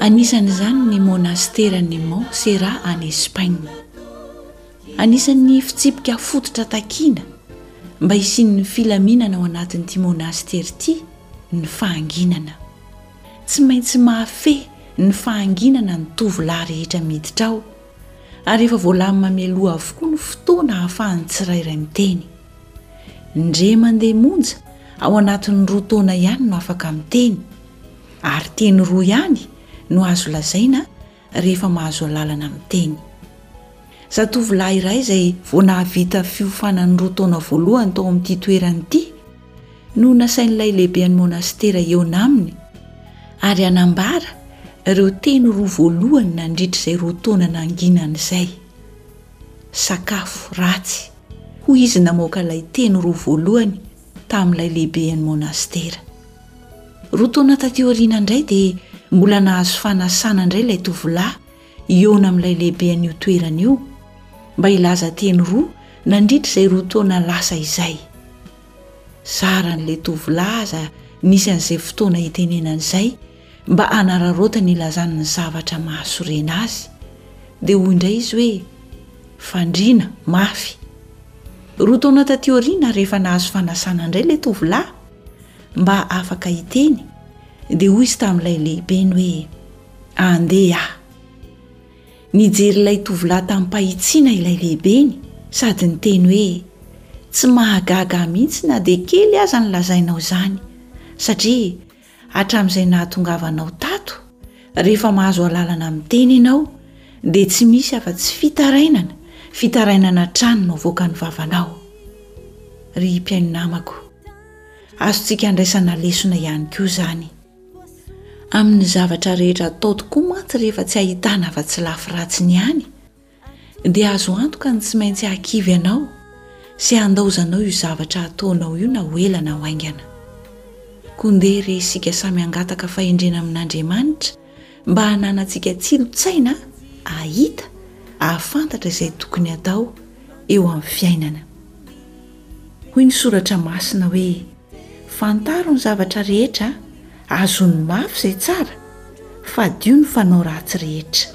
Anisan'izany ny Monasteran'i Montserrat any Espaina. Anisan'ny fitsipika fototra takiana mba hisian'ny filaminana ao anatin'ity monastera ity ny fahanginana. Tsy maintsy mahafehy ny fahanginana ny tovolahy rehetra miditra ao ary efa voalamina mialoha avokoa ny fotoana ahafahan'ny tsirairay miteny. Ndry mandeha monja ao anatin'ny roa taona ihany no afaka miteny, ary teny roa ihany no azo lazaina rehefa mahazo alalana miteny. Zatovolahy iray izay vao nahavita fiofanan'ny roa taona voalohany tao amin'ity toerana ity no nasain'ilay lehiben'ny monastera hihaona aminy ary hanambara ireo teny roa voalohany nandritra izay roa taona nanginany izay. Sakafo ratsy, hoy izy namoaka ilay teny roa voalohany tamin'ilay lehiben'ny monastera. Roa taona taty aoriana indray dia mbola nahazo fanasana indray ilay tovolahy hihaona amin'ilay lehiben'io toerana io mba hilaza teny roa nandritra izay roa taona lasa izay. Zaran'ilay tovolahy aza nisy an'izay fotoana hitenenana izay Mba hanararaotany hilazany ny zavatra mahasorena azy, dia hoy indray izy hoe, Fandriana, mafy. Roa taona tatỳ aoriana, rehefa nahazo fanasana indray ilay tovolahy, mba afaka hiteny, dia hoy izy tamin'ilay lehibeny hoe, Andeha aho. Nijery ilay tovolahy tamim-pahitsiana ilay lehibeny, sady niteny hoe, Tsy mahagaga ahy mihitsy na dia kely aza ny lazainao izany, satria Hatramin'izay nahatongavanao tato, rehefa mahazo alalana miteny ianao, dia tsy misy afa-tsy fitarainana, fitarainana hatrany no avoakan'ny vavanao. Ry mpihaino namako, azontsika andraisana lesona ihany koa izany. Amin'ny zavatra rehetra atao tokoa mantsy rehefa tsy ahitana afa-tsy lafy ratsiny ihany, dia azo antoka ny tsy maintsy hahakivy anao sy handaozanao io zavatra hataonao io na ho ela na ho haingana. Koa ndeha re isika samy hangataka fahendrena amin'Andriamanitra mba hananantsika tsilontsaina hahita, hahafantatra izay tokony hatao eo amin'ny fiainana. Hoy ny soratra masina hoe, Fantaro ny zavatra rehetra, azony mafy izay tsara, fadio ny fanao ratsy rehetra.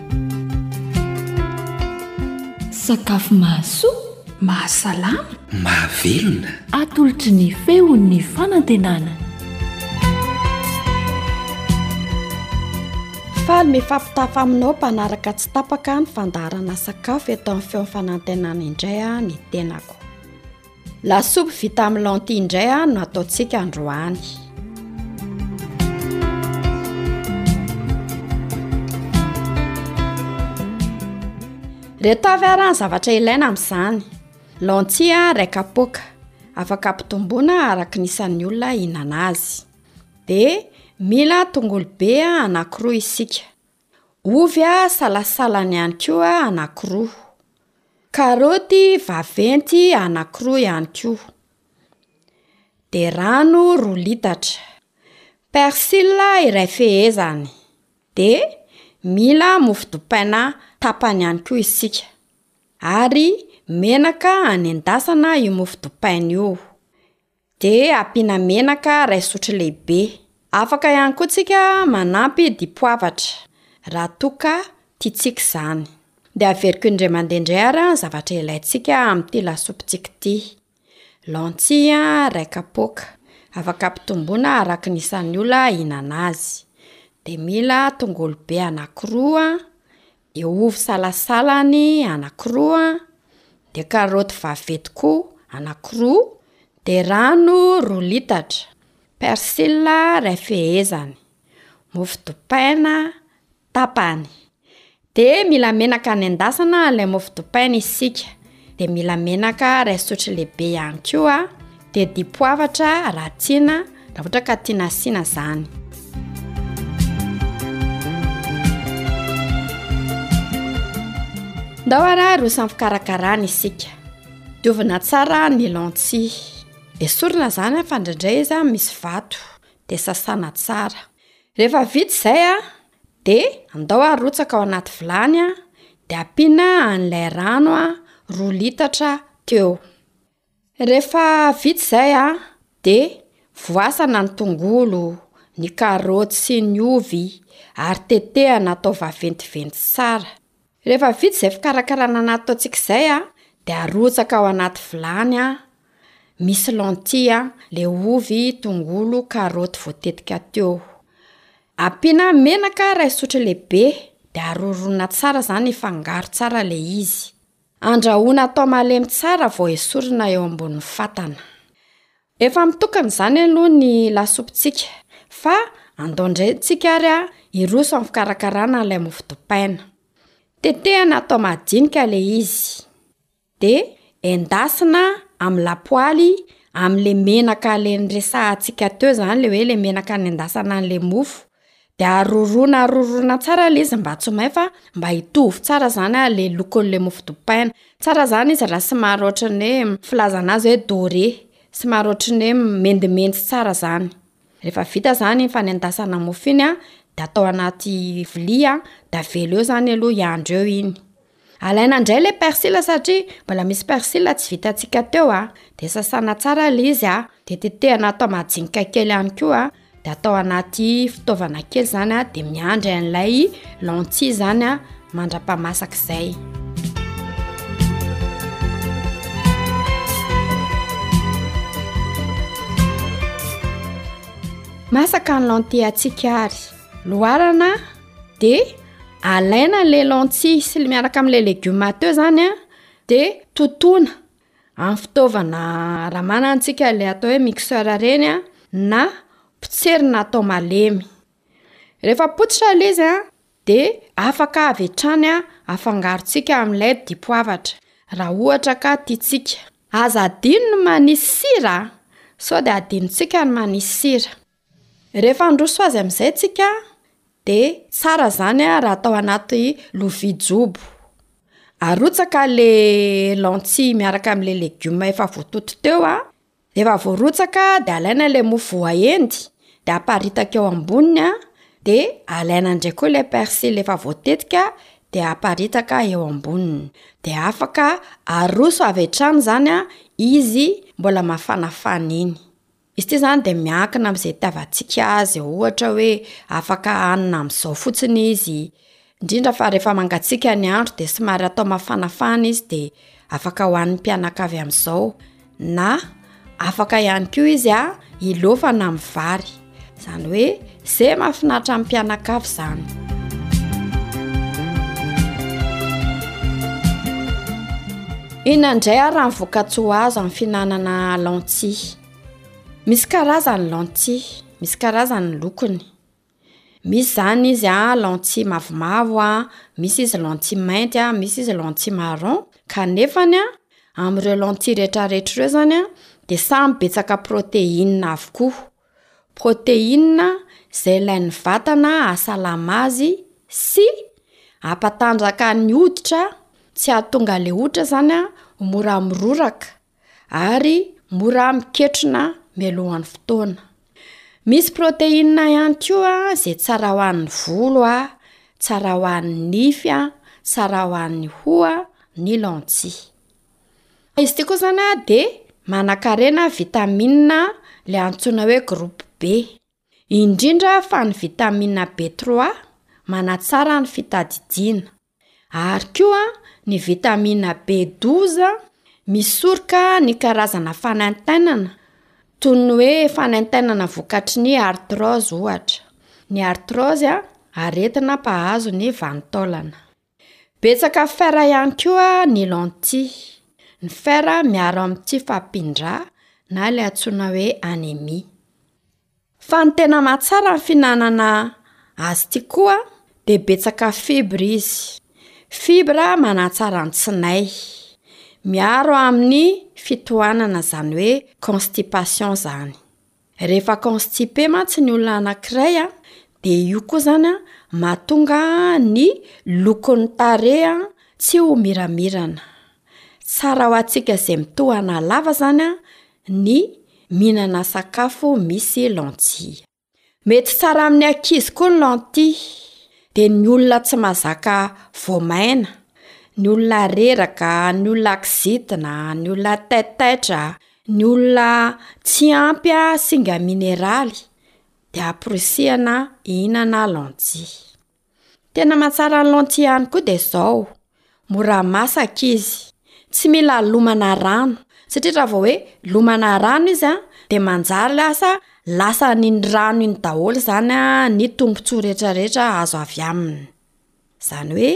Sakafo mahasoa. Mahasalama. Mahavelona. Atolotry ny feon'ny fanantenana. Faly mifampitafa aminao mpanaraka tsy tapaka ny fandaharana sakafo eto amin'ny feon'ny fanantenana indray ny tenako. Lasopy vita amin'ny lentilles indray ah no ataontsika androany. Reto avy ara ny zavatra ilaina amin'izany lantia ray kapoaka afaka ampitomboana araka ny isan'ny olona hinana azy dia mila tongolo be anankiroa isika Ovy salasalany ihany koa anankiroa. Karaoty vaventy anankiroa ihany koa. De rano roa litatra. Persil iray fehezany. De mila mofo dopaina tapany ihany koa isika. Ary menaka anendasana io mofo dopaina io. Dia ampiana menaka iray sotro lehibe. Afaka ihany koa tsika manampy dipoavatra raha toa ka tiantsika izany. Dia averiko indray mandeha indray ary ny zavatra ilaintsika amin'ity lasopintsika ity. Lentilles iray kapoaka, afaka ampitomboina araka ny isan'ny olona hihinana azy. Dia mila tongolo be anankiroa, De ovy salasalany anakiroa, de karaoty vaventy koa anakiroa, de rano roa litatra, persil ray fehezany, mofo dopaina tapany. De mila menaka anendasana ilay mofo dopaina isika. dia mila menaka iray sotro lehibe ihany koa dia dipoavatra raha tiana raha ohatra ka tiana asiana izany ndao ara ro samy fikarakarana isika diovina tsara ny lantihy esorina izany a fandraindray izy a misy vato dia sasana tsara rehefa vita izay a De andao arotsaka ao anaty vilany a, de ampiana an'ilay rano a roa litatra teo. Rehefa vita izay a, de voasana ny tongolo, ny karaoty sy ny ovy ary tetehana atao vaventiventy tsara. Rehefa vita izay fikarakarana nataontsika izay a, dia arotsaka ao anaty vilany a, misy lentille a, le ovy, tongolo, karaoty voatetika teo. Ampiana menaka iray sotro lehibe, dia arorona tsara izany, hifangaro tsara le izy. Andrahoina atao malemy tsara vao esorina eo ambony fatana. Efa mitokana izany aloha ny lasopintsika fa andao indray antsika ary a, hiroso amin'ny fikarakarana ilay mofo dipaina. Tetehana atao madinika ilay izy, de endasina amin'ny lapoaly amin'ilay menaka ilay niresahantsika teo izany, ilay hoe ilay menaka nendasana an'ilay mofo. de arorona arorona tsara le izy mba tsy ho may fa mba hitovy tsara zany le lokon'le mofo dipaina, tsara zany izy raha somary ohatran'ny hoe filazana azy hoe doré, somary ohatran'ny hoe mendimendy tsara zany, rehefa vita zany iny fanendasana mofo iny a de atao anaty vilia de avela eo zany aloha hiandry eo iny. Alaina indray ilay persil satria mbola misy persil tsy vitantsika teo a, dia sasana tsara ilay izy a, dia tetehana atao majinika kely ihany koa a, dia atao anaty fitaovana kely izany a, dia miandry an'ilay lentilles izany a mandra-pahamasaka izay. Masaka ny lentilles-ntsika ary loarana. de alaina le lentilles sy miaraka amle legioma teo zany a de totoina am fitaovana raha manana antsika le atao hoe mixeur reny a na potserina atao malemy rehefa potsitra le izy a de afaka avy hatrany a afangarontsika amlay dipoavatra raha ohatra ka tiantsika aza adino ny manisy sira a sao de adinontsika ny manisy sira Rehefa handroso azy amin'izay tsika dia tsara zany raha atao anaty lovia jobo. Arotsaka le lentilles miaraka amle legioma efa voatoto teo a, rehefa voarotsaka de alaina le mofo voaendy de aparitaka eo amboniny a, de alaina ndray koa le persil efa voatetika de aparitaka eo amboniny, de afaka aroso avy hatrany zany izy mbola mafanafana iny. Izy ity izany dia miankina amin'izay itiavantsika azy eo, ohatra hoe afaka hanina amin'izao fotsiny izy, indrindra fa rehefa mangatsiaka ny andro dia somary atao mafanafana izy dia afaka hohanin'ny mpianakavy amin'izao, na afaka ihany koa izy hiloafana amin'ny vary, izany hoe Ze mafinatra am pianakavy zany. Inona indray ary ny vokatsoa azo amin'ny fihinanana lentilles? Misy karazany ny lentilles, misy karazany ny lokony. Misy izany izy an, lentilles mavomavo an, misy izy lentilles mainty an, misy izy lentilles marron, kanefany an, amin'ireo lentilles rehetrarehetra ireo izany an, dia samy betsaka protéines avokoa. protéine izay ilain'ny vatana hahasalama azy sy hampatanjaka ny hoditra tsy hahatonga le hoditra izany a mora miroraka ary mora miketrona mialohan'ny fotoana. Misy protéine ihany koa izay tsara ho an'ny volo a, tsara ho an'ny nify a, tsara ho an'ny hoho a, ny lentilles. Izy ity koa izany a dia manakarena vitamina le antsoina hoe groupe B, indrindra fa ny vitamina B trois manatsara ny fitadidiana, ary koa ny vitamina B douze misoroka ny karazana fanaintainana toy ny hoe fanaintainana vokatry ny arthrose ohatra, ny arthrose a aretina mpahazo ny vanin-taolana. Betsaka fer ihany koa ny lentilles. Ny fer miaro amin'ny tsy fampin-drà na ilay antsoina hoe anémie. Fa ny tena mahatsara ny fihinanana azy ity koa dia betsaka fibres izy. Fibres manatsara ny tsinay. Miaro amin'ny fitohanana izany hoe constipation izany. Rehefa constipé mantsy ny olona anankiray a, de io koa zany a mahatonga ny lokon'ny tarehy tsy ho miramirana. Tsara ho antsika izay mitohana lava zany a ny mihinana sakafo misy lentilles. Mety tsara amin'ny ankizy koa ny lentilles, de ny olona tsy mahazaka voamaina, ny olona reraka, ny olona kizitina, ny olona taitaitra, Ny olona tsy ampy singa mineraly de amporisihana hihinana lentilles. Tena mahatsara ny lentilles ihany koa de izao: mora masaka izy, tsy mila lomana rano satria raha vao hoe lomana rano izy a de manjary lasa lasan'iny rano iny daholo zany ny tombontsoa rehetrarehetra azo avy aminy. Zany hoe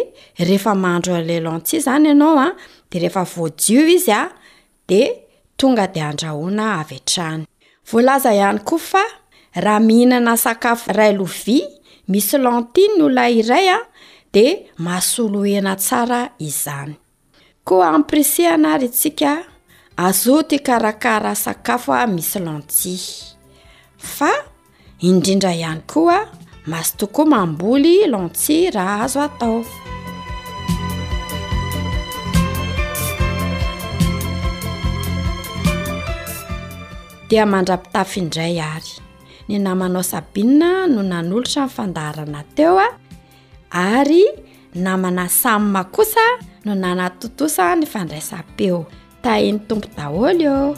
rehefa mahandro an'ilay lentilles zany ianao a, de rehefa voadio izy a, de tonga de andrahoina avy hatrany. Voalaza ihany koa fa raha mihinana sakafo iray lovia misy lentilles ny olona iray a, de mahasolo hena tsara izany. Koa ampirisihana ary itsika azoto ikarakara sakafo a misy lentilles fa indrindra ihany koa masy tokoa mamboly lentilles raha azo atao dia mandra-pitafy indray ary ny namanao sabina no nanolotra ny fandaharana teo a ary namana samma kosa no nanatontosa ny fandraisam-peo tahin'ny tompo daholo eo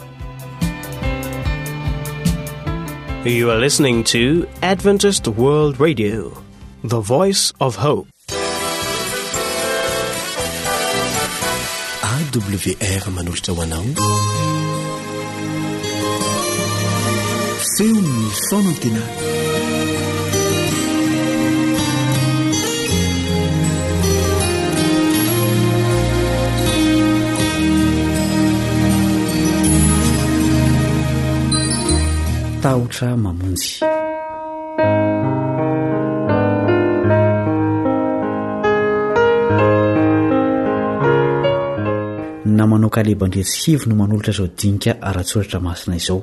You are listening to Adventist World Radio, the voice of hope. AWR manolotra ho anao. Feon'ny fonon-tenanao. tahotra mamonjy namanao kalebandretsy hivy no manolotra izao dinka ara-tsoratra masina izao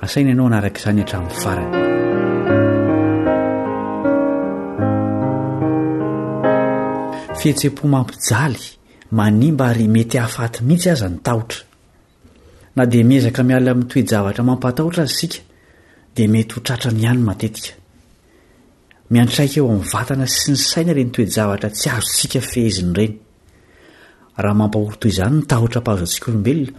Asaina ianao hanaraka izany hatramin'ny farany. Fihetseham-po mampijaly, manimba ary mety hahafaty mihitsy aza ny tahotra. Na dia miezaka miala amin'ny toe-javatra mampatahotra aza isika, dia mety ho tratrany ihany matetika. Miantraika eo amin'ny vatana sy ny saina ireny toe-javatra tsy azontsika fehezina ireny. Raha mampahory toy izany ny tahotra mpahazo antsika olombelona,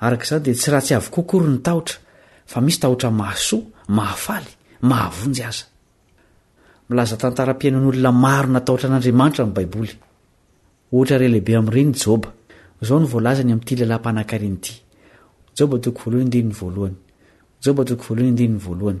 Araka izany dia tsy ratsy avokoa akory ny tahotra, fa misy tahotra mahasoa, mahafaly, mahavonjy aza. Milaza tantaram-piainan'olona maro natahotra an'Andriamanitra ny Baiboly. Ohatra iray lehibe amin'ireny i Joba. Izao no voalazany amin'ity lalam-panankarena ity, Joba toko voalohany andininy voalohany, Joba toko voalohany andininy voalohany,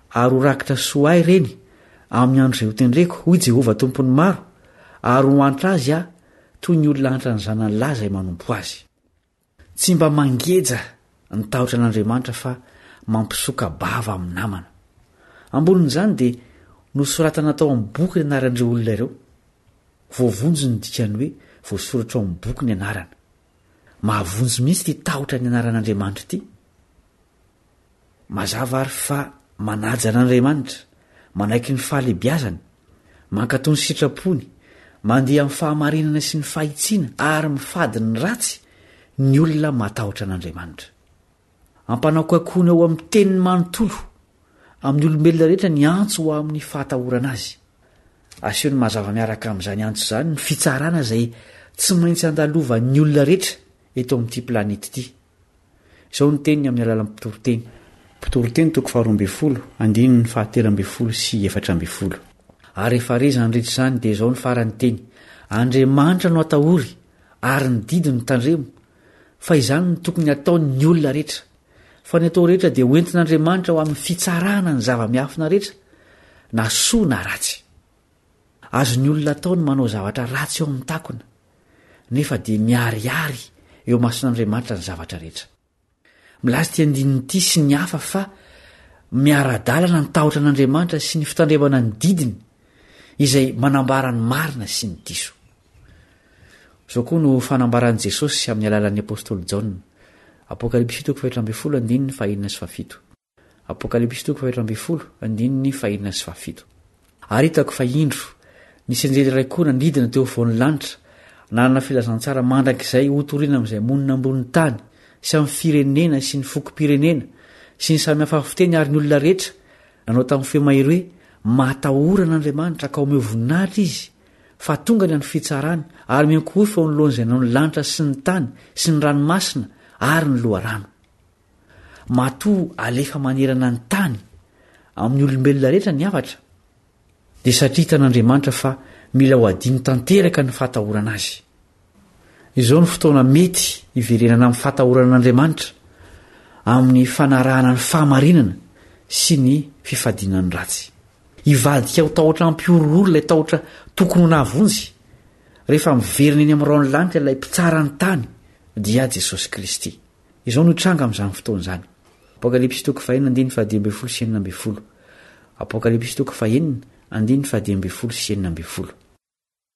ary ho rakitra soa ahy ireny amin'ny andro izay hotendreko, hoy Jehovah Tompon'ny maro, ary ho hantra azy aho toy ny olona hantra ny zanany lahy izay manompo azy. Tsy mba mangeja ny tahotra an'Andriamanitra fa mampisoka-bava amin'ny namana. Ambonin'izany dia nosoratana tao amin'ny boky ny anaran'ireo olona ireo. Voavonjy ny dikany hoe voasoratra ao amin'ny boky ny anarana. Mahavonjy mihitsy ity tahotra ny anaran'Andriamanitra ity. Mazava àry fa manaja an'Andriamanitra, manaiky ny fahalehibiazany, mankatò ny sitrapony, mandeha amin'ny fahamarinana sy ny fahitsiana ary mifady ny ratsy ny olona matahotra an'Andriamanitra. Ampanakoakoany ao amin'ny Teniny manontolo amin'ny olombelona rehetra ny antso ho amin'ny fahatahorana Azy. Asehony mazava miaraka amin'izany antso izany ny fitsarana izay tsy maintsy andalovan'ny olona rehetra eto amin'ity planeta ity. Izao ny teniny amin'ny alalan'ny mpitoriteny. Mpitory teny toko faharoa ambin'ny folo, andininy fahatelo ambin'ny folo sy efatra ambin'ny folo. Ary rehefa re izany rehetra izany, dia izao ny faran'ny teny, Andriamanitra no atahory, ary ny didy no tandremo, fa izany no tokony hataon' ny olona rehetra. Fa ny atao rehetra dia hoentin' Andriamanitra ho amin'ny fitsarana ny zava-miafina rehetra, na soa na ratsy. Azon'ny olona atao ny manao zavatra ratsy eo amin'ny takona. nefa dia miharihary eo imason'Andriamanitra ny zavatra rehetra. Milaza ity andininy ity sy ny hafa fa miara-dalana ny tahotra an'Andriamanitra sy ny fitandremana ny didiny izay manambara ny marina sy ny diso. Izao koa no fanambaran'i Jesosy amin'ny alalan'ny apostoly Jaona. Apokalypsy toko fahefatra ambin'ny folo andininy fahenina sy fahafito. Ary hitako fa indro, nisy anjely iray koa nandidina teo afovoan'ny lanitra, nanana filazantsara mandrakizay hotorina amin'izay monina ambonin'ny tany, sy amin'ny firenena, sy ny fokom-pirenena, sy ny samy hafa fiteny ary ny olona rehetra, nanao tamin'ny feo mahery hoe, Matahora an'Andriamanitra, ka omeo voninahitra Izy, fa tonga ny andro fitsarany, ary miankohofa eo anoloan'izay nanao ny lanitra sy ny tany, sy ny ranomasina, ary ny loharano. Matoa alefa manerana ny tany amin'ny olombelona rehetra ny hafatra, dia satria hitan'Andriamanitra fa mila ho adino tanteraka ny fahatahorana Azy. Izao no fotoana mety hiverenana amin'ny fahatahorana an'Andriamanitra amin'ny fanarahana ny fahamarinana sy ny fifadiana ny ratsy. Hivadika ho tahotra hampihorohoro ilay tahotra tokony ho nahavonjy, rehefa miverina eny amin'ny rahon'ny lanitra ilay Mpitsara ny tany, dia Jesosy Kristy. Izao no hitranga amin'izany fotoana izany. Apokalypsy toko fahenina andininy fahadimy ambin'ny folo sy enina ambin'ny folo Apokalypsy toko fahenina andininy fahadimy ambin'ny folo sy enina ambin'ny folo.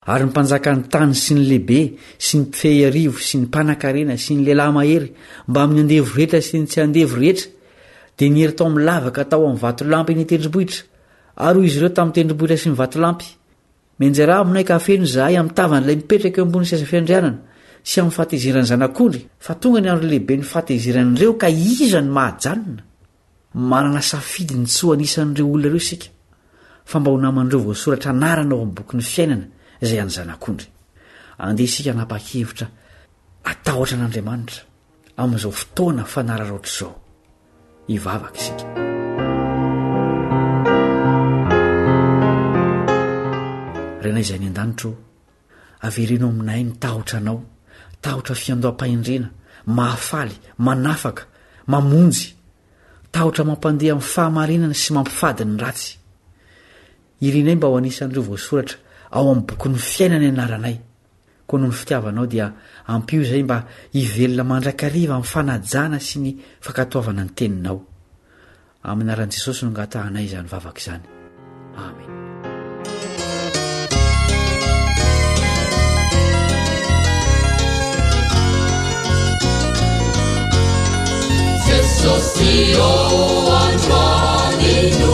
Ary ny mpanjakan'ny tany sy ny lehibe sy ny mpifehy arivo sy ny mpanan-karena sy ny lehilahy mahery mbamin'ny andevo rehetra sy ny tsy andevo rehetra dia niery tao amin'ny lavaka tao amin'ny vatolampy eny an-tendrombohitra, ary hoy izy ireo tamin'ny tendrombohitra sy ny vatolampy, Mianjera aminay ka afeno izahay amin'ny tavan'ilay mipetraka eo ambonin'ny seza fiandrianana sy amin'ny fahatezeran'ny Zanak'ondry, fa tonga ny andro lehiben'ny fahatezeran'ireo ka iza no mahajanona? Manana safidy ny tsy ho anisan'ireo olona ireo isika, fa mba ho naman'ireo voasoratra anarana ao amin'ny bokin'ny fiainana izay an'ny Zanak'ondry. Andeha isika hanapa-kevitra hatahotra an'Andriamanitra. amin'izao fotoana fanararaotra izao. Hivavaka isika. Renay izay any an-danitra ô, avereno aminay ny tahotra anao, tahotra fiandoham-pahendrena, mahafaly, manafaka, mamonjy, tahotra mampandeha amin'ny fahamarinana sy mampifady ny ratsy. Irinay mba ho anisan'ireo voasoratra ao amin'ny bokin'ny fiaina ny anaranay. Koa noho ny fitiavanao dia ampio izay mba hivelona mandrakariva amin'ny fanajana sy ny fankatoavana ny teninao. Amin'ny anaran'i Jesosy no angatahanay izany vavaka izany. Amen. Jesosy ô, androany no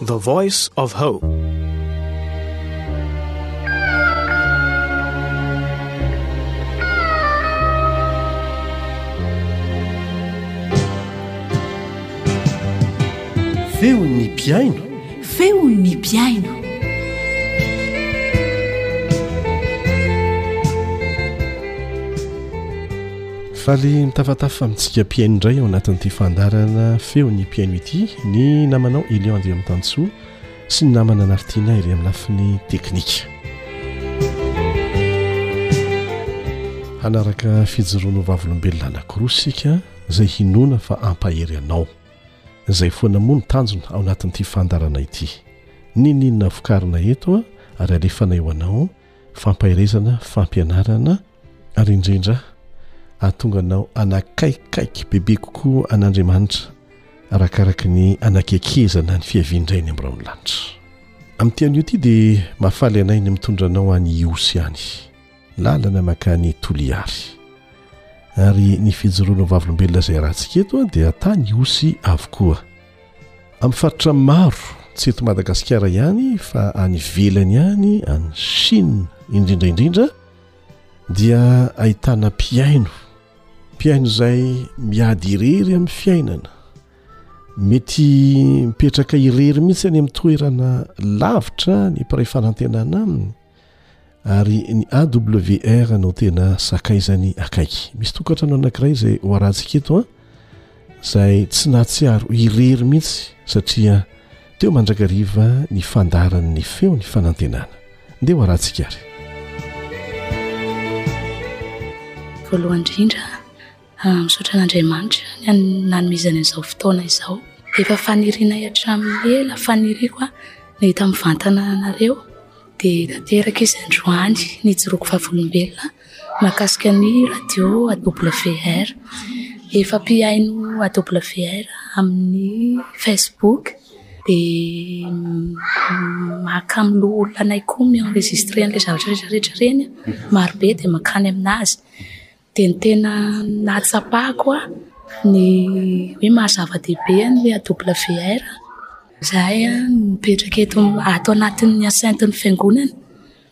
The Voice of Hope. Feon'ny mpihaino. Feon'ny mpihaino. Faly mitafatafa amintsika mpihaino indray ao anatin'ity fandarana feo ny mpihaino ity ny namanao Elion Andriamitansoa sy ny namana Nartina iry amin'ny lafiny teknika. Hanaraka fijoroana ho vavolombelona anankiroa isika izay hinoana fa hampahery anao. Izay foana moa ny tanjona ao anatin'ity fandarana ity. Ninoninona vokarina eto ary alefanay ho anao fampaherezana, fampianarana, ary indrindra ahatonga anao anakaikaiky bebe kokoa an'Andriamanitra arakaraka ny anakekezana ny fiavian-drainy amin'ireo amin'ny lanitra. Amin'ny tianio ity dia mahafaly anay ny mitondra anao any Ihosy any, lalana makany Toliary. Ary ny fijoroanao vavolombelona izay arahantsika eto dia tany Ihosy avokoa. Amin'ny faritra maro, tsy eto Madagasikara ihany fa any ivelany any, any Chine indrindra indrindra, dia ahitana mpihaino mpihaino izay miady irery amin'ny fiainana mety mipetraka irery mihitsy any amin'ny toerana lavitra ny mpiray fanantenana aminy ary ny awr no tena sakaizany akaiky misy tokantrano anankiray izay ho arantsika eto a izay tsy nahatsiaro irery mihitsy satria teo mandrakariva ny fandaharan'ny feon'ny fanantenana. Ndeha ho arahantsika ary. Voalohany indrindra, ah, misaotra an'Andriamanitra ny an'ny nanomezany an'izao fotoana izao. Efa fanirianay hatramin'ny ela, faniriako ah, ny hita mivantana anareo, dia tanteraka izy androany, nijoroako vavolombelona Mahakasika ny radio AWR, efa mpihaino AWR amin'ny Facebook dia mahakamo loholona anay koa mi enregistrer an'ilay zavatra rehetra rehetra ireny aho, marobe dia mankany aminazy, dia ny tena nahatsapako aho ny hoe maha zava-dehibe ny AWR, izahay mipetraka eto ato anatin'ny enceinte ny fiangonana,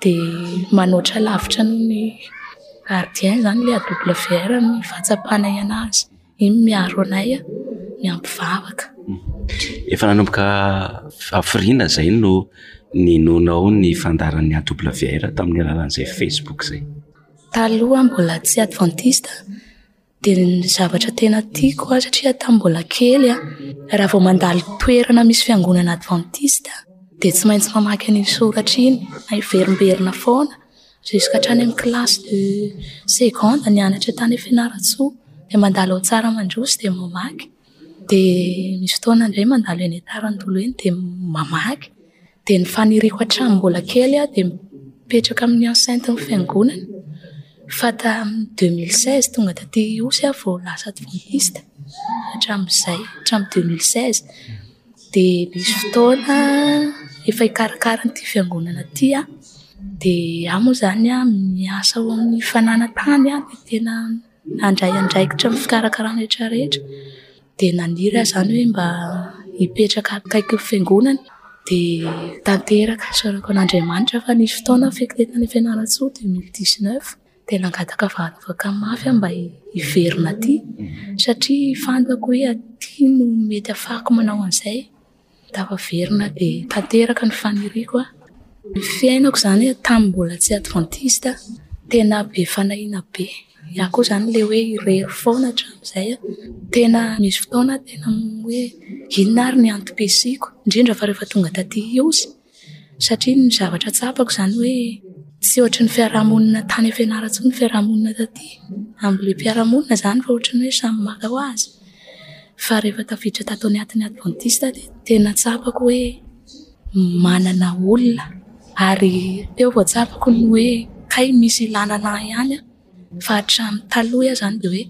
dia manoatra lavitra noho ny gardien izany ilay AWR no fahatsapan-ahiana azy, iny no miaro anay miampy vavaka. Efa nanomboka hafiriana izay no ninoanao ny fandaharan'ny AWR tamin'ny alalan'izay Facebook izay? Taloha mbola tsy advantista dia ny zavatra tena tiako satria tamin'ny mbola kely an, raha vao mandalo toerana misy fiangonana advantista dia tsy maintsy mamaky an'iny soratra iny na hiverimberina foana jusqu'à hatrany amin'ny classe de seconde nianatra tany fianarantsoa dia mandalo ao tsara mandroso dia mamaky dia misy fotoana indray mandalo eny an-taran'olo eny dia mamaky Dia ny faniriako hatramin'ny mbola kely aho dia mipetraka amin'ny enceinte ny fiangonana fa tamin'ny deux mille seize tonga taty Ihosy aho vao lasa advantiste hatramin'izay hatramin'ny deux mille seize dia nisy fotoana efa hikarakara an'ity fiangonana ity aho dia aho moa izany aho miasa ao amin'ny fananantany aho dia tena handray andraikitra amin'ny fikarakarana rehetra rehetra. dia naniry aho izany hoe mba hipetraka akaiky ny fiangonana dia tanteraka sorako an'Andriamanitra fa nisy fotoana aho feky teto any Fianarantsoa deux mille dix neuf dia nangataka vavaka mafy aho mba hiverina aty satria fantako hoe aty no mety afahako manao an'izay. Tafaverina dia tanteraka ny faniriako, ny fiainako izany tamin'ny mbola tsy advantista, tena be fanahiana be, izaho koa izany ilay hoe irery foana hatramin'izay, tena nisy fotoana aho tena hoe inona ary ny antom-pisiako, indrindra fa rehefa tonga taty Ihosy. satria ny zavatra tsapako izany hoe tsy ohatry ny fiarahamonina tany am-pianarana intsony ny fiarahamonina taty, ambolen' ny mpiaramonina izany fa ohatry ny hoe samy maka ho azy fa rehefa tafiditra tato anatin'ny advantista dia tena tsapako hoe manana olona ary teo vao tsapako ny hoe kay misy ilàna anah ihany aho. Fa hatramin'ny taloha aho izany dia hoe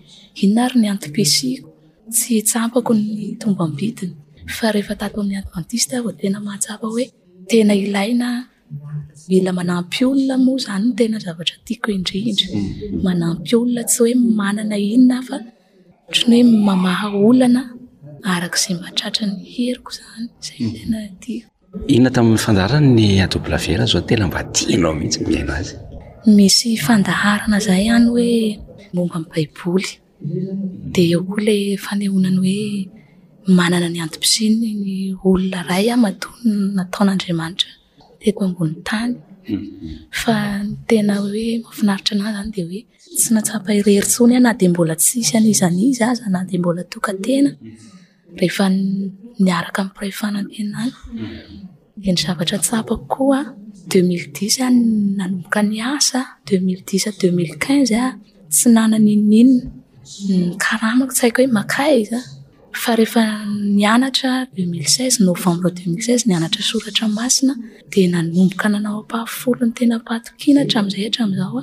inona ary ny antom-pisiako, tsy tsapako ny tombam-bidiny fa rehefa tato amin'ny advantista aho vao tena mahatsapa hoe tena ilaina, mila manampy olona moa izany no tena zavatra tiako indrindra, manampy olona tsy hoe manana inona aho fa ohatran'ny hoe mamaha olana araka izay mahatratra ny heriko izany, izay no tena tiako. Inona tamin'ny fandaharana ny AWR zao tena mba tianao mihitsy mihaino azy? Misy fandaharana zay ihany hoe momba ny baiboly, de eo koa le fanehoana ny hoe manana ny antom-pisiany ny olona ray matoa nataon'Andriamanitra teto ambony tany, fa ny tena hoe mahafinaritra anahy zany de hoe tsy nahatsapa irery tsony aho na de mbola tsisy an'iza n'iza aza na de mbola tokan-tena. Rehefa niaraka amin'ny mpiray fanantenana dia ny zavatra tsapako koa deux mille dix aho no nanomboka niasa, deux mille dix à deux mille quinze aho tsy nanana n'inon'inona, ny karamako tsy haiko hoe mankaiza fa rehefa nianatra deux mille seize novembre deux mille seize nianatra soratra masina dia nanomboka nanao ampahafolo ny tena am-pahatokiana hatramin'izay hatramin'izao aho.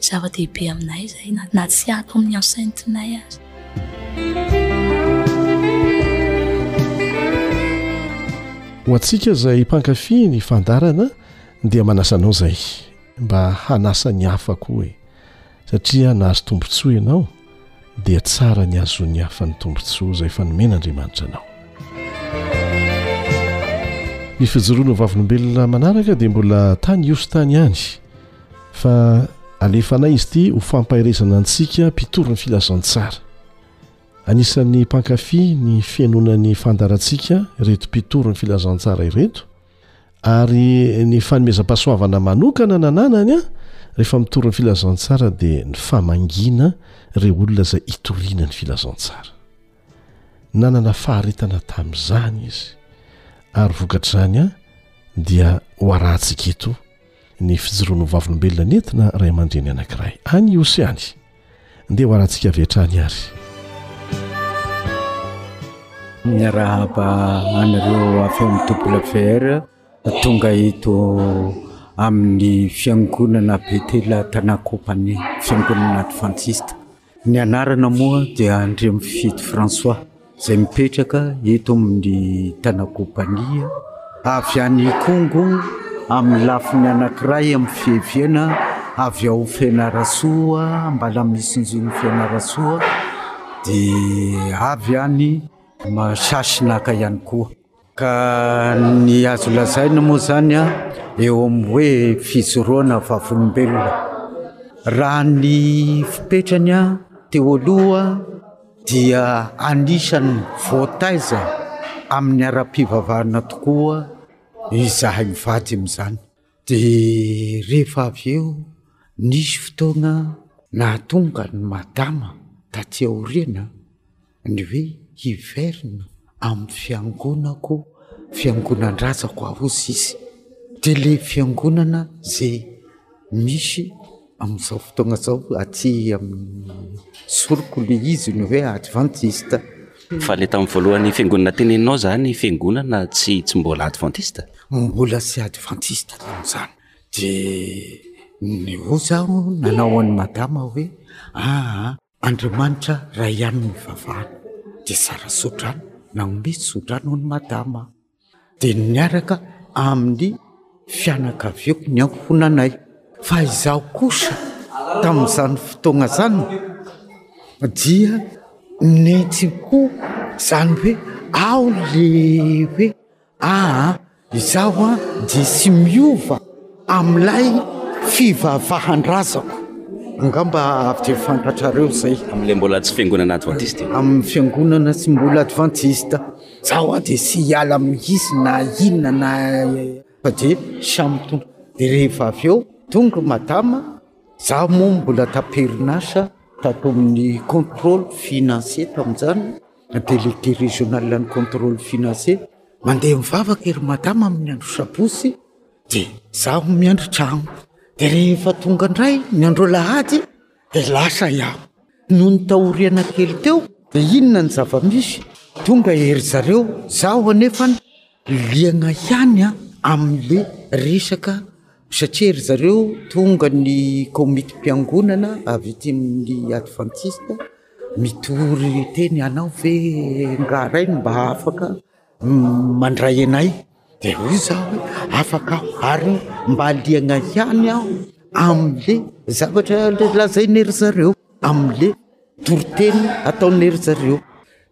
Zava-dehibe aminay izay na tsy ato amin'ny enceinte-nay aza. Ho antsika izay mpankafy ny fandarana dia manasa anao izay mba hanasa ny hafa koa e, satria nahazo tombontsoa ianao dia tsara ny hahazoan'ny hafa ny tombontsoa izay efa nomen'Andriamanitra anao. Ny fijoroana ho vavolombelona manaraka dia mbola tany Houston ihany. fa alefanay izy ity ho fampaherezana antsika mpitory ny filazantsara anisan'ny mpankafy ny fianonan'ny fandarantsika reto mpitory ny filazantsara ireto ary ny fanomezam-pasoavana manokana nananany a rehefa mitory ny filazantsara dia ny famangina rey olona izay hitoriana ny filazantsara nanana faharetana tamin'izany izy ary vokatr'izany a dia ho arahantsika eto ny fijoroan'ny vavolombelona nentina ray aman-dreny anankiray any Ihosy any. Ndeha hoharantsika avy hatrany ary. Miarahaba anareo avy amin'ny WFR tonga eto amin'ny fiangonana Betela Tanakompany fiangonana advantista. Ny anarana moa dia Andriamifidy François izay mipetraka eto amin'ny Tana-Kôpania, avy any Ikongo amin'ny lafiny anankiray amin'ny Fiheviana, avy ao Fianarantsoa, Ambalamisinjony Fianarantsoa, dia avy any Mahasasinaka ihany koa. Ka ny azo lazaina moa izany eo amin'ny hoe fijoroana vavolombelona. Raha ny fepetrany teo aloha dia anisan'ny voataiza amin'ny ara-pivavahana tokoa izahay mivady amin'izany. Dia rehefa avy eo nisy fotoana nahatonga an'i Madama taty aoriana ny hoe hiverina amin'ny fiangonako, fiangonan-drazako ahozy izy. Dia ilay fiangonana izay misy. Amin'izao fotoagna izao aty amin'ny zoriko le izy ny hoe advantista. Fa le tamin'ny voalohany fiangonana teneninao zany fiangonana tsy tsy mbola advantista? Mbola tsy advantista tamin'izany de ny hoy zaho nanao an'i madama hoe aa Andriamanitra ray ihany ny vavahana de tsara tsodrano, nanome tsodrano an'i madama. dia niaraka amin'ny fianakaviako ny ankohonanay. Fa izaho kosa tamin'izany fotoana izany dia nentim-po, izany hoe ao ilay hoe aa izaho dia tsy miova amin'ilay fivavahan-drazako, angamba avy dia fantatrareo izay. Amin'ilay mbola tsy fiangonana advantista e? Amin'ny fiangonana tsy mbola advantista. Zaho an de tsy hiala mihitsy na inona na fa de samy tompo de rehefa avy eo tonga i madama za moa mbola tamperin'asa tato amin'ny controle financier tamin'izany délégué régional an'ny controle financier mandeha mivavaka i ry madama amin'ny andro sabotsy de zaho miandry tragno de rehefa tonga indray ny andro alahady dia lasa iaho. Nony taoriana kely teo dia inona ny zava-misy? Tonga ery zareo, zaho anefa liana ihany amin'le resaka satria ry zareo tonga ny komitim-piangonana avy ety amin'ny advantista mitory teny, ianao ve ngah ray no mba afaka mandray anay de hoy zah hoe afaka aho ary mba liana ihany aho amle zavatra le lazain'ery zareo amle toriteny ataon'ery zareo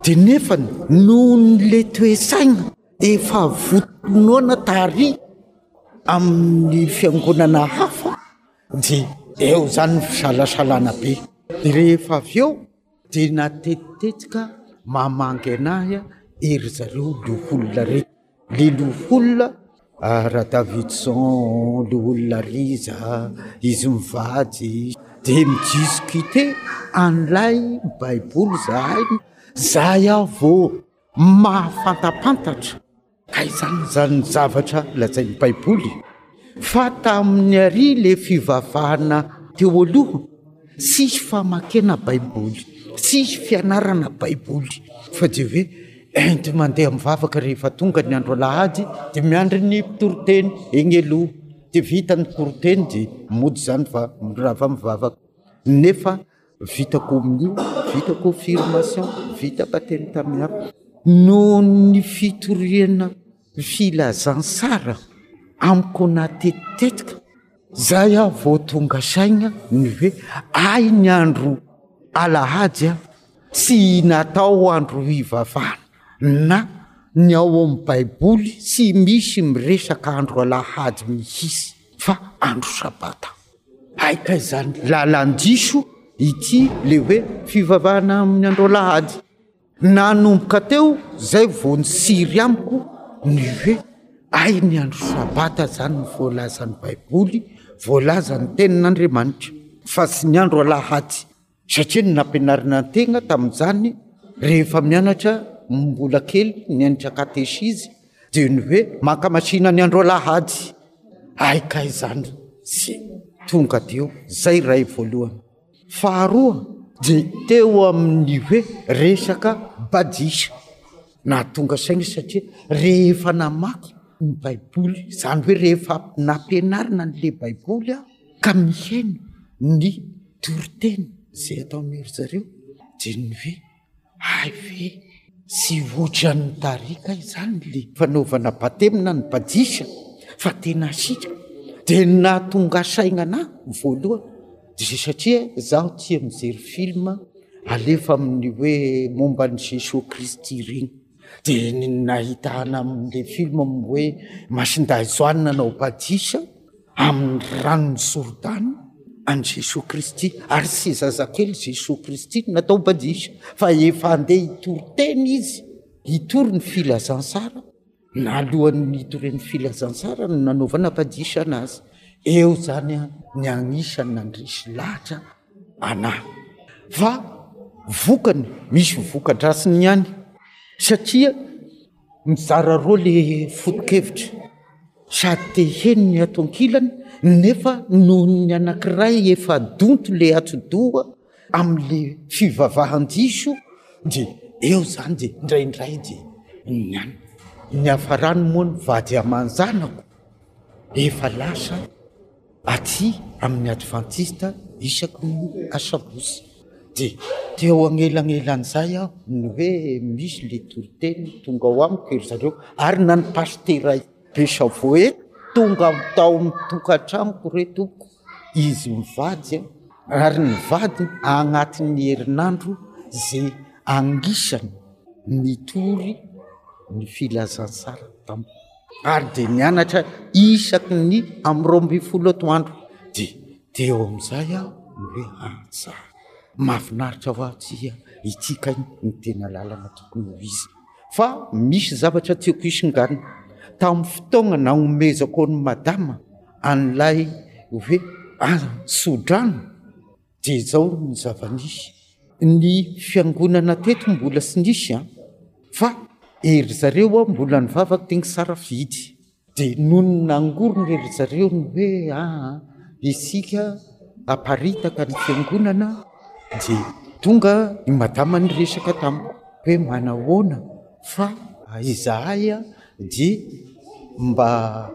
de nefany nohon'le toe-tsaina efa votonoana tary amin'ny fiangonana hafa de eo zany ny fisalasalana be de rehefa avy eo Dia natetitetika mamangy anahy ery zareo loholona re, le loholona Radavidson, loholona Riza, izy mivady, dia mi-discuter an'ilay baiboly zahay, zay aho vao mahafantampantatra. Ka izany izany ny zavatra lazain'ny Baiboly fa tamin'ny àry ilay fivavahana teo aloha, tsisy famakiana Baiboly, tsisy fianarana Baiboly fa dia hoe enty mandeha mivavaka rehefa tonga ny andro alahady dia miandry ny mpitoriteny eny aloha dia vita ny toriteny dia mody izany va- rava mivavaka nefa Vita kominio, vita kofirmasiao, vita batemy tamiapo. Noho ny fitoriana filazantsara amiko natetitetika, zay aho vao tonga saina ny hoe ay ny andro alahady tsy natao andro hivavahana na ny ao amin'ny baiboly tsy misy miresaka andro alahady mihitsy fa andro sabata. Aika izany lalan-diso ity le hoe fivavahana amin'ny andro alahady. Nanomboka teo izay vao nitsiry amiko ny hoe hay ny andro sabata izany no voalazan'ny baiboly, voalazan'ny tenin'Andriamanitra fa tsy ny andro alahady. Satria ny nampianarina an-tegna tamin'izany rehefa mianatra mbola kely nianatra katesizy dia ny hoe mankamasina ny andro alahady, hay kay izany tsy tonga dia eo, izay iray voalohany. Faharoa dia teo amin'ny hoe resaka badisa nahatonga saina satria rehefa namaky ny baiboly, izany hoe rehefa nampianarina an'ilay baiboly aho, ka mihaino ny toriteny izay ataony ry zareo dia ny hoe hay ve tsy ohatran'ny tarika izany le fanaovana batemy na ny badisa fa tena asiaka dia ny nahatonga saina anah voalohany dia zay satria zaho tia mijery filma alefa amin'ny hoe momba an'i Jesosy Kristy ireny. de nahita an'le film hoe masindahy John nanao batisa amin'ny ranon'ny jordana an'i Jesoa Kristy ary tsy zazakely Jesoa Kristy no natao batisa fa efa andeha hitory tena izy hitory ny filazantsara na alohan'ny hitorian'ny filazantsara no nanaovana batisa anazy eo zany ny agnisany nandresy lahatra anah fa vokany misy voka-dratsiny ihany satria mizara roa le foto-kevitra sady te heno ny ato ankilany nefa nohon'ny anankiray efa donto le atidoha amle fivavahan-diso de eo zany de indraindray de ny any ny hafarany moa ny vady aman-janako efa lasa Aty amin'ny Advantista isaky ny Asabotsy dia teo anelanelan'izay aho no hoe misy le toriteny tonga ao amiko ry zareo ary na ny pasitera Besavoe tonga tao amin'ny tokantranoko re tompoko izy mivady a ary ny vadiny agnatin'ny herinandro ze angisany nitory ny filazantsara tamiko. ary dia nianatra isaky ny amin'ny roa ambin'ny folo atoandro dia teo amin'izay aho no hoe ah tsara mahafinaritra hoa tsy ia ity kay ny tena lalana tokony ho izy fa misy zavatra tiako hisongany tamin'ny fotoagna nagnomezako an'i madama an'ilay hoe aza sodrano Jejao ny zava-nisy. Ny fiangonana teto mbola tsy nisy an! Fa ery zareo an, mbola nivavaka teny Sarafidy. Dia nony nangorona ery zareo ny hoe aa, isika haparitaka ny fiangonana dia tonga i madama niresaka tamiko hoe manahoana fa izahay an dia mba.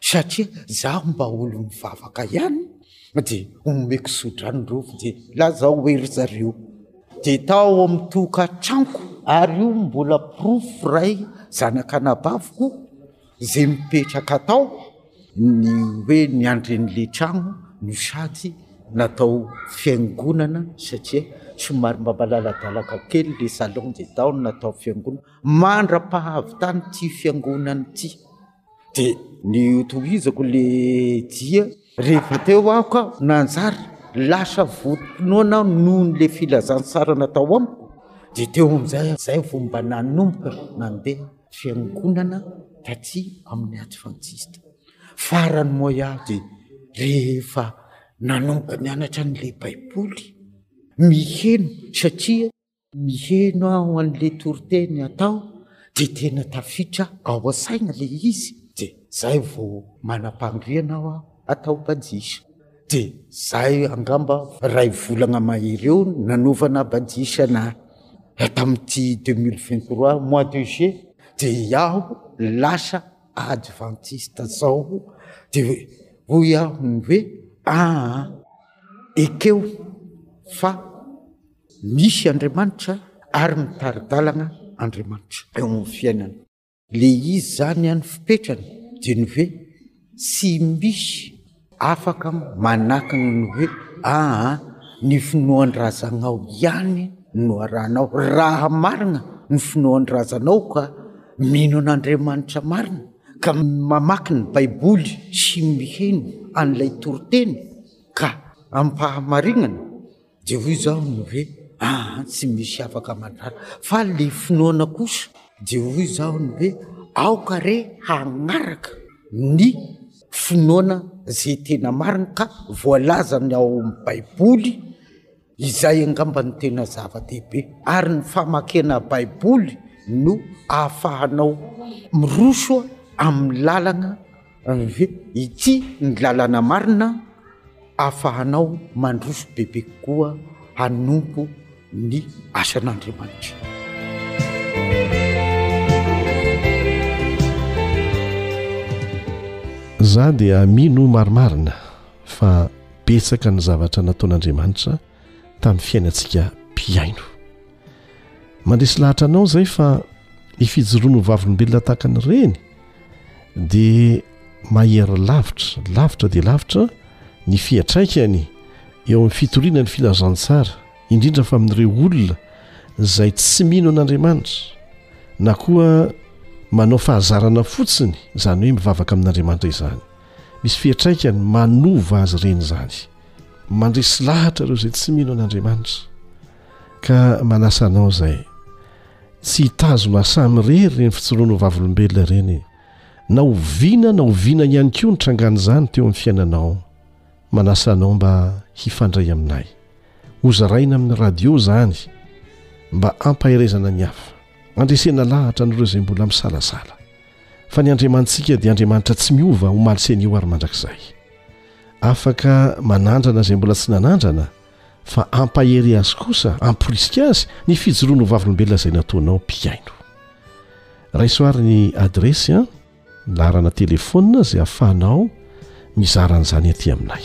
Satria zaho mba olo mivavaka ihany de omeko sodrano rovy de lazao hoe ry zareo de tao am tokatranoko ary io mbola porofo ray zanak' anabaviko ze mipetraka tao ny hoe niandry an' le trano no sady natao fiangonana satria somary mba malaladalaka kely le salon de tao no natao fiangonana, mandra pahavitany ty fiangonana ty. dia ny tohizako le dia rehefa teo aho ka nanjary lasa vonoana aho noho le filazantsara natao amiko dia teo amizay zay vao mba nanomboka nandeha fiangonana taty amin'ny advantista farany moa aho de rehefa nanomboka nianatra an'le baiboly miheno satria miheno aho an'le toriteny atao de tena tafiditra ao an-tsaina le izy de zay vao manam-pandriana aho atao badisa de zay angamba iray volagna mahery eo nanaovana badisa ana tamin'ity deux mille vingt trois mois de juillet de iaho lasa advantista zao de hoy aho ny hoe aa ekeo fa Misy Andriamanitra ary mitari-dalana Andriamanitra eo amin'ny fiainana. Le izy zany any fipetrany de ny hoe tsy misy afaka manakana ny hoe aa ny finoan-drazanao ihany no arahanao. Raha marina ny finoan-drazanao ka mino an'Andriamanitra marina ka mamaky ny baiboly sy miheno an'ilay toriteny ka ampahamarinana, Dia hoy izy aminy hoe, Aa tsy misy afaka mandrara, fa le finoana kosa. Dia hoy izy aminy hoe, Aoka re hagnaraka ny finoana ze tena marina ka voalazany ao amin'ny baiboly, izay angamba no tena zava-dehibe, ary ny famakena baiboly no ahafahanao miroso amin'ny lalana. Ity ny lalana marina ahafahanao mandroso bebe kokoa hanompo ny asan'Andriamanitra. Za dia mino marimarina fa betsaka ny zavatra nataon'Andriamanitra tamin'ny fiainantsika mpihaino. Mandresy lahatra anao izay fa ny fijoroany ho vavolombelona tahaka ny reny dia mahery lavitra, lavitra dia lavitra ny fiatraikany eo amin'ny fitoriana ny filazantsara, indrindra fa amin'ireo olona izay tsy mino an'Andriamanitra na koa manao fahazarana fotsiny, izany hoe mivavaka amin'Andriamanitra izany. Misy fiatraikany manova azy ireny izany. mandresy lahatra ireo izay tsy mino an'andriamanitra ka manasa anao izay tsy hitazona asamirery ireny fitsoroana ho vavolombelona ireny na oviana na oviana ihany koa nitrangan'izany teo amin'ny fiainanao manasa anao mba hifandray aminay hozaraina amin'ny radio izany mba hampaherezana ny hafa mandresena lahatra an'ireo izay mbola misalasala fa ny andriamanitsika dia andriamanitra tsy miova ho malisenio ary mandrakizay Afaka manandrana izay mbola tsy nanandrana, fa ampahery azy kosa, amporisika azy, ny fijoroany ho vavolombelona izay nataonao. Mpihaino. Raiso àry ny adiresy an, ny laharana telefaonina izay ahafahanao mizara an'izany atỳ aminay.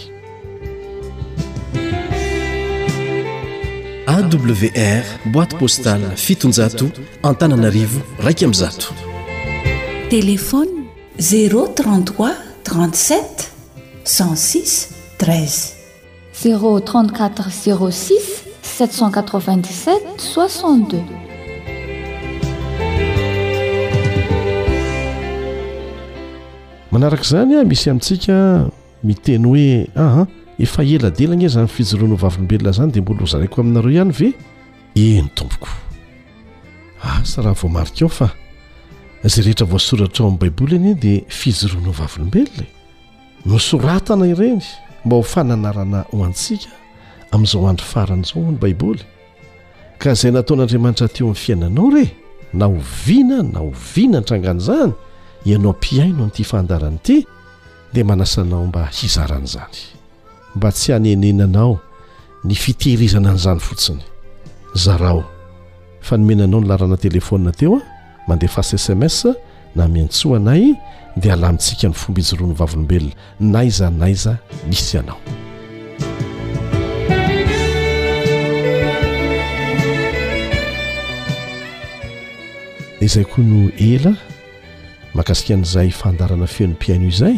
AWR, boite postale fitonjato, Antananarivo iraika amby zato. Telefaonina. Zéro trente trois trente sept cent six treize. Zéro trente quatre zéro six sept cent quatre vingt dix sept soixante deux. manaraka izany a misy amintsika miteny hoe aa efa eladelagna zany fijoroana ho vavolombelona zany dia mbola ho zaraiko aminareo ihany ve Eny tompoko. Asa raha voamarikao fa izay rehetra voasoratra ao amin'ny Baiboly anie dia fijoroana ho vavolombelona e. Nosoratana ireny mba ho fananarana ho antsika amin'izao andro farany izao hoy ny Baiboly. Ka izay nataon'Andriamanitra teo amin'ny fiainanao re na oviana na oviana ny trangan'izany ianao mpihaino an'ity fandaharana ity dia manasa anao mba hizara an'izany. mba tsy hanenenanao ny fitehirizana an'izany fotsiny. Zarao fa nomena anao ny laharana telefaonina teo aho, mandefasa sms na miantsoa anay dia halamintsika ny fomba hijoroan'ny vavolombelona n'aiza n'aiza misy anao. Izay koa no ela makasika an'izay fandarana feon'ny mpihaino izay.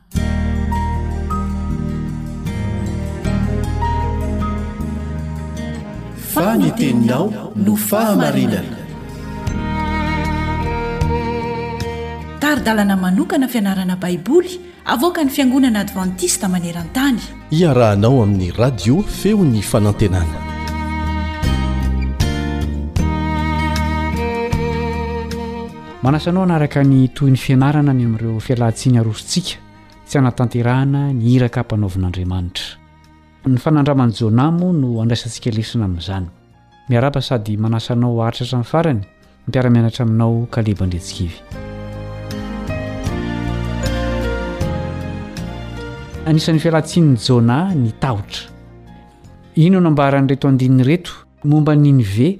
Fa ny teninao no fahamarinana. Tari-dalana manokana fianarana Baiboly avoakan'ny Fiangonana Advantista maneran-tany. Iarahanao amin'ny Radio Feon'ny Fanantenana. Manasa anao hanaraka ny tohin'ny fianarana ny amin'ireo fialantsiny arosontsika tsy hanatanterahana ny iraka ampanaovin'Andriamanitra. Ny fanandraman'i Jona moa no handraisantsika lesona amin'izany. Miarahaba sady manasa anao haharitra hatramin'ny farany ny mpiara-mianatra aminao Kaleba Andriantsikivy. Anisan'ny fialantsinin'i Jona ny tahotra. Inona no ambaran'ireto andininy ireto momba an'i Ninive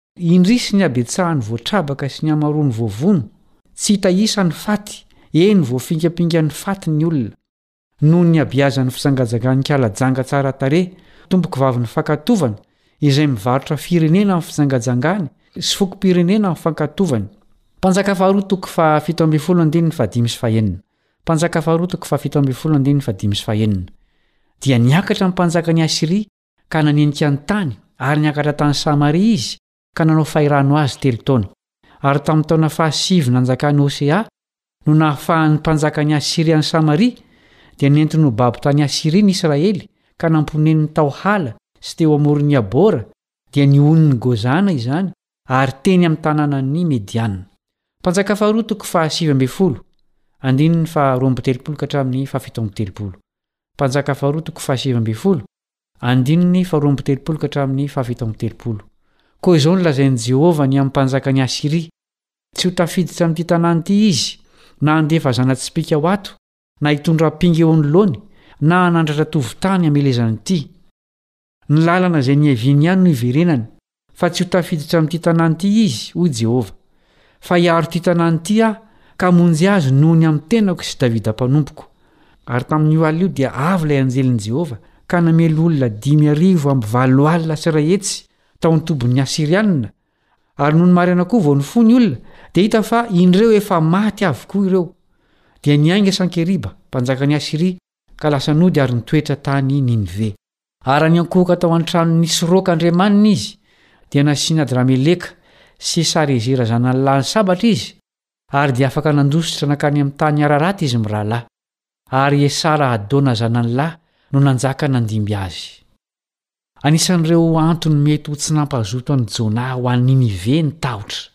Indrisy ny habetsahan'ny voatrabaka sy ny hamaroan'ny voavono, tsy hita isa ny faty, eny voafinkampinkan'ny faty ny olona. Noho ny habeazan'ny fijangajagank'ala janga tsara tarehy, tombokivavin'ny fankatovana, izay mivarotra firenena amin'ny fijangajangany sy fokom-pirenena amin'ny fankatovany. Mpanjaka faharoa toko faha fito ambin'ny folo andininy faha dimy sy faha enina, Mpanjaka faharoa toko faha fito ambin'ny folo andininy faha dimy sy faha enina, dia niakatra ny mpanjakan'i Asyria ka nanenika ny tany ary niakatra tany Samaria izy ka nanao fahirano azy telo taona. Ary tamin'ny taona fahasivy nanjakan'i Hosea no nahafahan'ny mpanjakan'i Asyria an'i Samaria, dia nentiny ho babo tany Asyria ny Israely ka namponeniny tao Hala sy teo amoron'i Habora, dia nihonon'i Gozana izany Ary teny amin'ny tanànan'i Mediana. Mpanjaka faharoa toko fahasivy ambin'ny folo, andininy faharoa amby telopolo ka hatramin'ny fahafito amby telopolo. Mpanjaka faharoa toko fahasivy ambin'ny folo, andininy faharoa amby telopolo ka hatramin'ny fahafito amby telopolo. Koa izao no lazain'i Jehovah ny amin'ny mpanjakan'i Asyria, Tsy ho tafiditra amin'ity tanàna ity izy, na handefa zana-tsipìka ho ato, na hitondra ampinga eo anoloany, na hanandratra tovon-tany hamelezany ity. Ny lalana izay niaviany ihany no hiverenany, fa tsy ho tafiditra amin'ity tanàna ity izy, hoy Jehovah. Fa hiaro ity tanàna ity aho, ka hamonjy azy noho ny amin'ny tenako sy Davida mpanompoko. Ary tamin'io alina io dia avy ilay anjelin'i Jehovah, ka namely olona dimy arivo amby valo alina sy iray hetsy tao an-tobin'ny Asyrianina. Ary nony maraina koa vao nifoha ny olona, dia hita fa indreo efa maty avokoa ireo. Dia niainga Sankeriba, mpanjakan'i Asyria, ka lasa nody ary nitoetra tany Ninive. Ary raha niankohoka tao an-trano Nisroka andriamaniny izy, dia nasiana Adrameleka, sy Sarezera zanany lahy ny sabatra izy, ary dia afaka nandositra nankany amin'ny tany Ararata izy mirahalahy. Ary Esara-hadona zanany lahy no nanjaka nandimby azy. Anisan'ireo antony mety ho tsy nampazoto an'i Jonah ho any Ninive ny tahotra.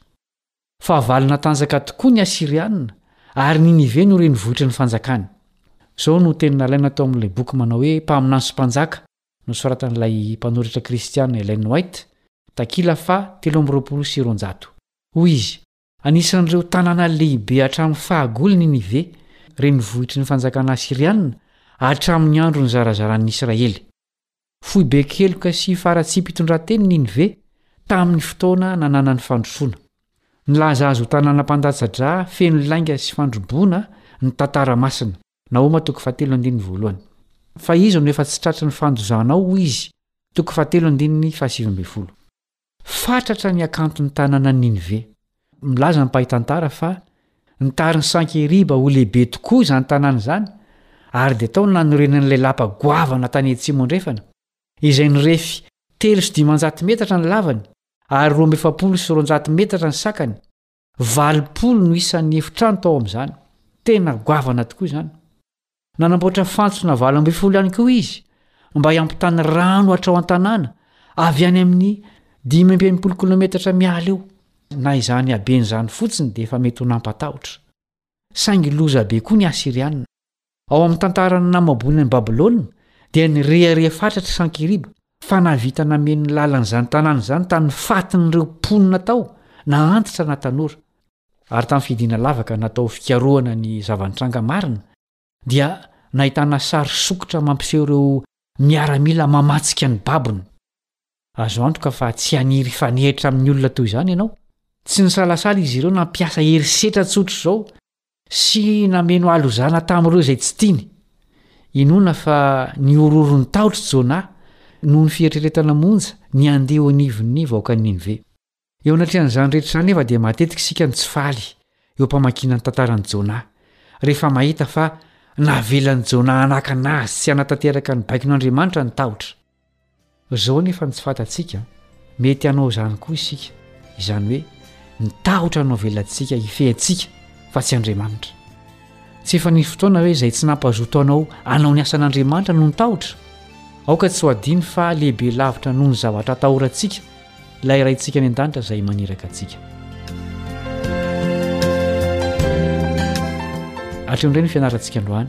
Fahavalo natanjaka tokoa ny Asyrianina, ary Ninive no renivohitry ny fanjakany. Izao no teny nalaina tao amin'ilay boky manao hoe Mpaminany sy Mpanjaka, nosoratan'ilay mpanoratra kristiana Ellen White, takila faha telo amby roapolo sy roanjato. Hoy izy, Anisan'ireo tanàna lehibe hatramin'ny fahagola i Ninive, renivohitry ny fanjakana asyrianina, hatramin'ny andron'ny zarazaran'ny Israely. Foibe keloka sy faratsiam-pitondran-teny Ninive tamin' ny fotoana nananany fandrosoana. Nilaza azy ho tanàna mpandatsa-dra feno lainga sy fandroboana ny Tantara Masina, Nahoma toko fahatelo andininy voalohany. Fa iza no efa tsy tratry ny fandozana ao, hoy izy, toko fahatelo andininy fahasivy ambin'ny folo. Fatratra ny hakanton'ny tanànan'i Ninive. Milaza ny mpahay tantara fa nitarin'i Sankeriba ho lehibe tokoa izany tanàna izany, ary dia tao no nanorenan'ilay lapa goavana tany atsimo andrefana, izay nirefy telo sy dimanjato metatra ny lavany ary roa amby efapolo sy roanjato metatra ny sakany. Valopolo no isan'ny efitrano tao amin'izany. Tena goavana tokoa izany. Nanamboatra fantsona valo ambin'ny folo ihany koa izy mba hiampitany rano hatrao an-tanàna avy any amin'ny dimy amby enimpolo kilometatra miala eo. Na izany haben'izany fotsiny dia efa mety ho nampatahotra. Saingy loza be koa ny Asiriana. Ao amin'ny tantaran'ny namaboana an'i Babylona, dia nirehareha fatratra i Sankeriba fa nahavita nameno ny lalan'izany tanàna izany tamin'ny fatin'ireo mponina tao, na antitra na tanora. Ary tamin'ny fidiana lavaka natao ho fikarohana ny zava-nitranga marina, dia nahitana sary sokitra mampiseho ireo miaramila mamantsika ny babony. Azo antoka fa tsy haniry hifanehitra amin'ny olona toy izany ianao. Tsy nisalasala izy ireo nampiasa herisetra tsotra izao Sy nameno halozana tamin'ireo izay tsy tiany. Inoana fa nihorohoro nitahotra i Jona noho ny fieritreretana monja ny handeha eo anivon'ny vahoakan'i Ninive. Eo anatrehan'izany rehetra izany anefa dia matetika isika no tsy faly eo am-pamakiana ny tantaran'i Jona, rehefa mahita fa navelan'i Jona hanakana azy tsy hanatanteraka ny baikon'Andriamanitra ny tahotra. Izao anefa no tsy fantatsika, mety hanao izany koa isika, izany hoe ny tahotra no avelantsika hifehy antsika fa tsy Andriamanitra. Tsy efa nisy fotoana ve izay tsy nampazoto anao hanao ny asan'Andriamanitra noho ny tahotra? Aoka tsy ho adino fa lehibe lavitra noho ny zavatra atahorantsika ilay Raintsika any An-danitra izay maniraka antsika. Hatreo indray ny fianarantsika androany.